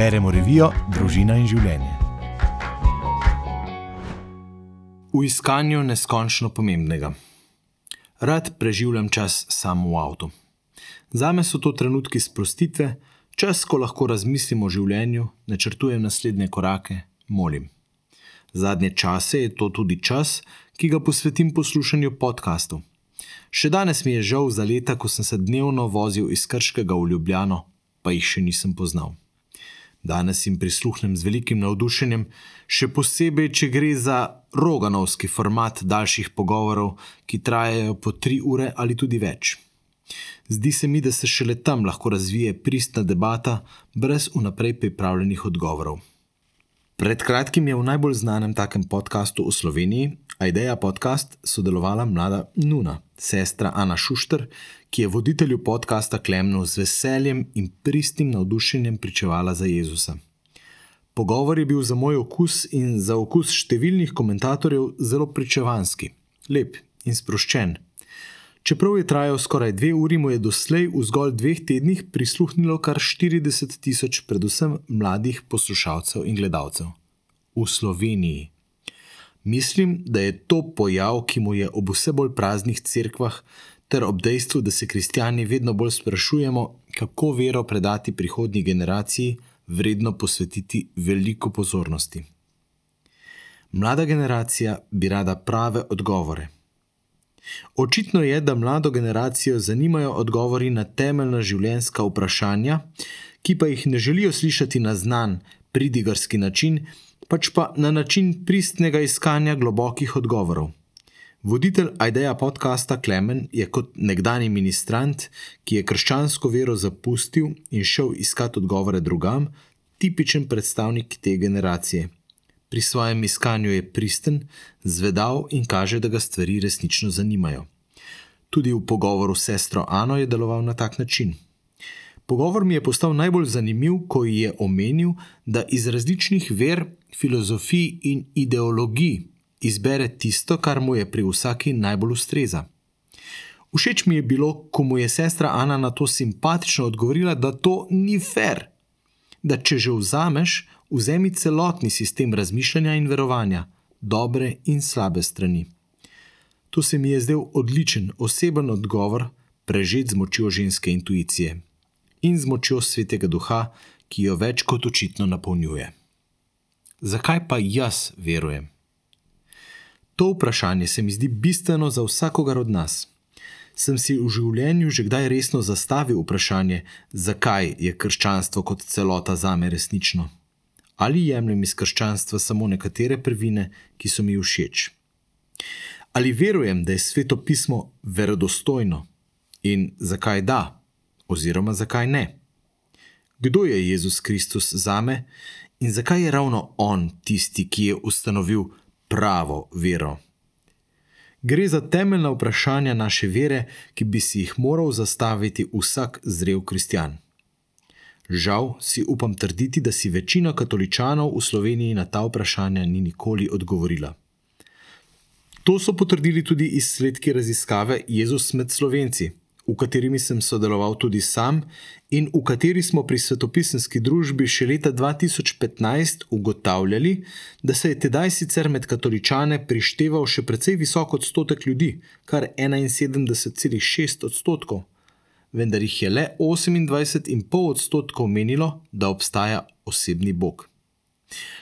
Beremo revijo Družina in življenje. V iskanju neskončno pomembnega. Rad preživljam čas samo v avtu. Zame so to trenutki sprostitve, čas, ko lahko razmislim o življenju, načrtujem naslednje korake, molim. Zadnje čase je to tudi čas, ki ga posvetim poslušanju podkastov. Še danes mi je žal za leta, ko sem se dnevno vozil iz Krškega v Ljubljano, pa jih še nisem poznal. Danes jim prisluhnem z velikim navdušenjem, še posebej, če gre za roganovski format daljših pogovorov, ki trajajo po tri ure ali tudi več. Zdi se mi, da se šele tam lahko razvije pristna debata, brez vnaprej pripravljenih odgovorov. Pred kratkim je v najbolj znanem takem podkastu v Sloveniji, Aideja podcast, sodelovala mlada Nuna, sestra Ana Šušter, ki je voditelju podcasta Klemnu z veseljem in pristnim navdušenjem pričevala za Jezusa. Pogovor je bil za moj okus in za okus številnih komentatorjev zelo pričevanski, lep in sproščen. Čeprav je trajal skoraj dve uri, mu je doslej v zgolj dveh tednih prisluhnilo kar 40 tisoč, predvsem mladih poslušalcev in gledalcev. V Sloveniji. Mislim, da je to pojav, ki mu je ob vse bolj praznih cerkvah, ter ob dejstvu, da se kristijani vedno bolj sprašujemo, kako vero predati prihodnji generaciji, vredno posvetiti veliko pozornosti. Mlada generacija bi rada prave odgovore. Očitno je, da mlado generacijo zanimajo odgovori na temeljna življenjska vprašanja, ki pa jih ne želijo slišati na znan, pridigarski način, pač pa na način pristnega iskanja globokih odgovorov. Voditelj Aideja podcasta Klemen je kot nekdani ministrant, ki je krščansko vero zapustil in šel iskat odgovore drugam, tipičen predstavnik te generacije. Pri svojem iskanju je pristen, zvedal in kaže, da ga stvari resnično zanimajo. Tudi v pogovoru s sestro Ano je deloval na tak način. Pogovor mi je postal najbolj zanimiv, ko ji je omenil, da iz različnih ver, filozofij in ideologij izbere tisto, kar mu je pri vsaki najbolj ustreza. Všeč mi je bilo, ko mu je sestra Ana na to simpatično odgovorila, da to ni fair, da če že vzameš, vzemi celotni sistem razmišljanja in verovanja, dobre in slabe strani. To se mi je zdel odličen, oseben odgovor, prežet z močjo ženske intuicije in z močjo svetega duha, ki jo več kot očitno napolnjuje. Zakaj pa jaz verujem? To vprašanje se mi zdi bistveno za vsakogar od nas. Sem si v življenju že kdaj resno zastavil vprašanje, zakaj je krščanstvo kot celota za me resnično? Ali jemljem iz krščanstva samo nekatere prvine, ki so mi všeč? Ali verujem, da je sveto pismo verodostojno in zakaj da? Oziroma zakaj ne? Kdo je Jezus Kristus za me in zakaj je ravno On tisti, ki je ustanovil pravo vero? Gre za temeljna vprašanja naše vere, ki bi si jih moral zastaviti vsak zrel kristjan. Žal si upam trditi, da si večina katoličanov v Sloveniji na ta vprašanja ni nikoli odgovorila. To so potrdili tudi izsledki raziskave Jezus med Slovenci v katerimi sem sodeloval tudi sam in v kateri smo pri svetopisanski družbi še leta 2015 ugotavljali, da se je tedaj sicer med katoličane prišteval še precej visok odstotek ljudi, kar 71,6 odstotkov, vendar jih je le 28,5 odstotkov menilo, da obstaja osebni bog.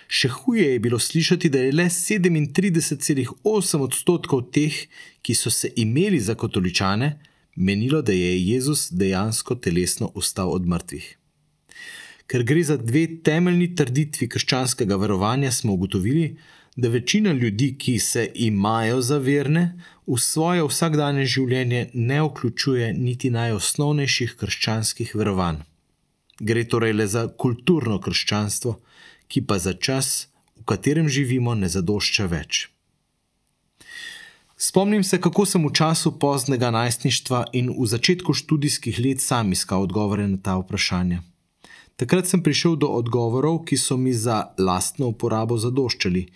Še huje je bilo slišati, da je le 37,8 odstotkov teh, ki so se imeli za katoličane, menilo, da je Jezus dejansko telesno ustal od mrtvih. Ker gre za dve temeljni trditvi krščanskega verovanja, smo ugotovili, da večina ljudi, ki se imajo za verne, v svoje vsakdanje življenje ne vključuje niti najosnovnejših krščanskih verovanj. Gre torej le za kulturno krščanstvo, ki pa za čas, v katerem živimo, ne zadošča več. Spomnim se, kako sem v času poznega najstništva in v začetku študijskih let sam iskal odgovore na ta vprašanja. Takrat sem prišel do odgovorov, ki so mi za lastno uporabo zadoščali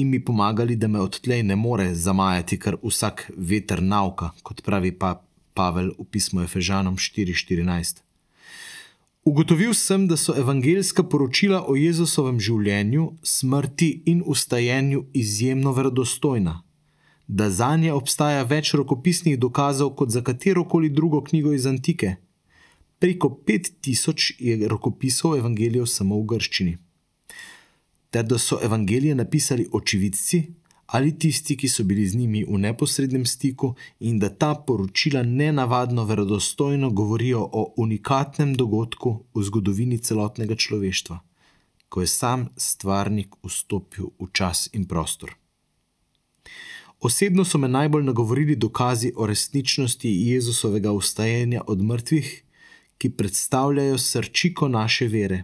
in mi pomagali, da me odtlej ne more zamajati kar vsak veter nauka, kot pravi pa Pavel v pismu Efežanom 4:14. Ugotovil sem, da so evangeljska poročila o Jezusovem življenju, smrti in ustajenju izjemno verodostojna, da za nje obstaja več rokopisnih dokazov kot za katero koli drugo knjigo iz antike. Preko 5000 je rokopisov evangelijev samo v grščini. Ter da so evangelije napisali očividci ali tisti, ki so bili z njimi v neposrednem stiku, in da ta poročila nenavadno verodostojno govorijo o unikatnem dogodku v zgodovini celotnega človeštva, ko je sam stvarnik vstopil v čas in prostor. Osebno so me najbolj nagovorili dokazi o resničnosti Jezusovega ustajenja od mrtvih, ki predstavljajo srčiko naše vere.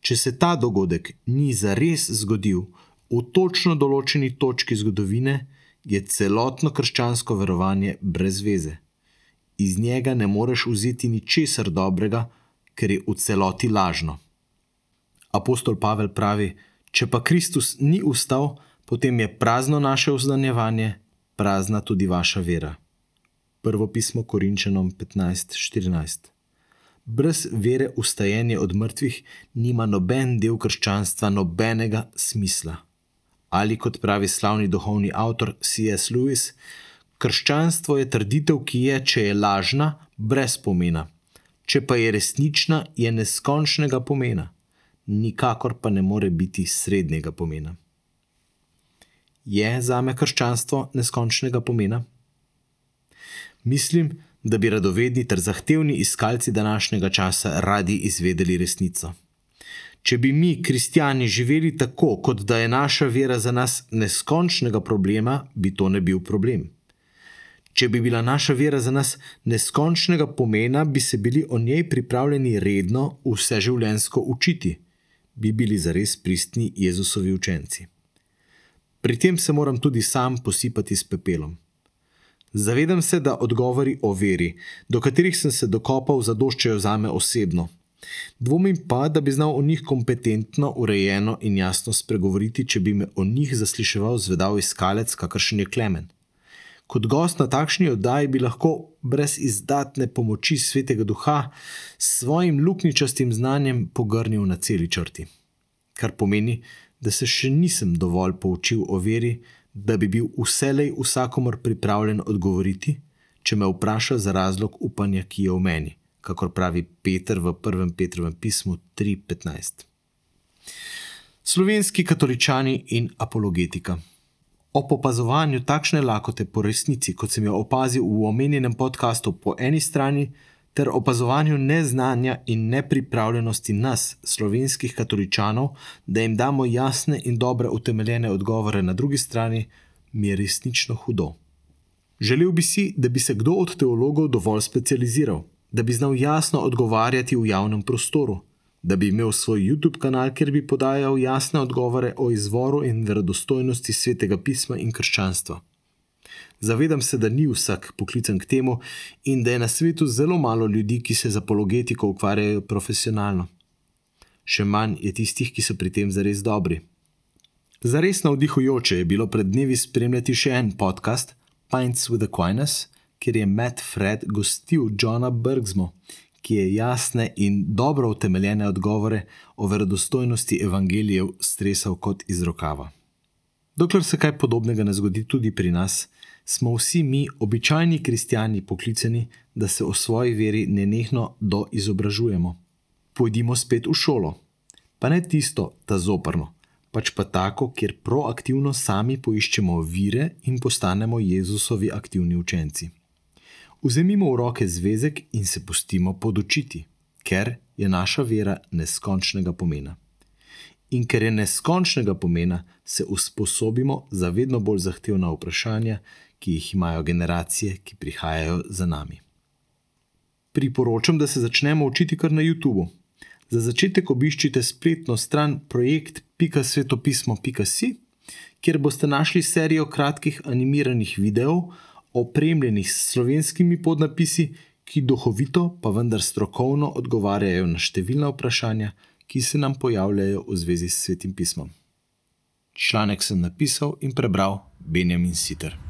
Če se ta dogodek ni zares zgodil v točno določeni točki zgodovine, je celotno krščansko verovanje brez veze. Iz njega ne moreš vzeti ničesar dobrega, ker je v celoti lažno. Apostol Pavel pravi: Če pa Kristus ni ustal, potem je prazno naše vzdanje, prazna tudi vaša vera. Prvo pismo Korinčanom 15:14. Brez vere ustajenje od mrtvih nima noben del krščanstva, nobenega smisla. Ali kot pravi slavni duhovni avtor C.S. Lewis, krščanstvo je trditev, ki je, če je lažna, brez pomena, če pa je resnična, je neskončnega pomena, nikakor pa ne more biti srednjega pomena je za me krščanstvo neskončnega pomena? Mislim, da bi radovedni ter zahtevni iskalci današnjega časa radi izvedeli resnico. Če bi mi, kristijani, živeli tako, kot da je naša vera za nas neskončnega problema, bi to ne bil problem. Če bi bila naša vera za nas neskončnega pomena, bi se bili o njej pripravljeni redno vseživljenjsko učiti, bi bili zares pristni Jezusovi učenci. Pri tem se moram tudi sam posipati s pepelom. Zavedam se, da odgovori o veri, do katerih sem se dokopal, zadoščajo za me osebno. Dvomim pa, da bi znal o njih kompetentno, urejeno in jasno spregovoriti, če bi me o njih zasliševal zvedav iskalec, kakršen je Klemen. Kot gost na takšni oddaji bi lahko brez izdatne pomoči svetega duha s svojim lukničastim znanjem pogrnil na celi črti. Kar pomeni, da se še nisem dovolj poučil o veri, da bi bil vselej vsakomor pripravljen odgovoriti, če me vpraša za razlog upanja, ki je v meni, kakor pravi Peter v prvem Petrovem pismu 3:15. Slovenski katoličani in apologetika. Ob opazovanju takšne lakote po resnici, kot sem jo opazil v omenjenem podkastu, po eni strani, ter opazovanju neznanja in nepripravljenosti nas, slovenskih katoličanov, da jim damo jasne in dobre utemeljene odgovore na drugi strani, mi je resnično hudo. Želel bi si, da bi se kdo od teologov dovolj specializiral, da bi znal jasno odgovarjati v javnem prostoru, da bi imel svoj YouTube kanal, kjer bi podajal jasne odgovore o izvoru in verodostojnosti svetega pisma in krščanstva. Zavedam se, da ni vsak poklican k temu in da je na svetu zelo malo ljudi, ki se z apologetiko ukvarjajo profesionalno. Še manj je tistih, ki so pri tem zares dobri. Zares navdihujoče je bilo pred dnevi spremljati še en podcast, Pints with Aquinas, kjer je Matt Fred gostil Johna Bergsmo, ki je jasne in dobro utemeljene odgovore o verodostojnosti evangelijev stresal kot iz rokava. Dokler se kaj podobnega ne zgodi tudi pri nas, smo vsi mi, običajni kristijani, poklicani, da se o svoji veri nenehno doizobražujemo. Pojdimo spet v šolo, pa ne tisto, ta zoprno, pač pa tako, kjer proaktivno sami poiščemo vire in postanemo Jezusovi aktivni učenci. Vzemimo v roke zvezek in se pustimo podočiti, ker je naša vera neskončnega pomena. In ker je neskončnega pomena, se usposobimo za vedno bolj zahtevna vprašanja, ki jih imajo generacije, ki prihajajo za nami. Priporočam, da se začnemo učiti kar na YouTubu. Za začetek obiščite spletno stran projekt.svetopismo.si, kjer boste našli serijo kratkih animiranih videov, opremljenih s slovenskimi podnapisi, ki duhovito, pa vendar strokovno odgovarjajo na številna vprašanja, ki se nam pojavljajo v zvezi s svetim pismom. Članek sem napisal in prebral Benjamin Sitter.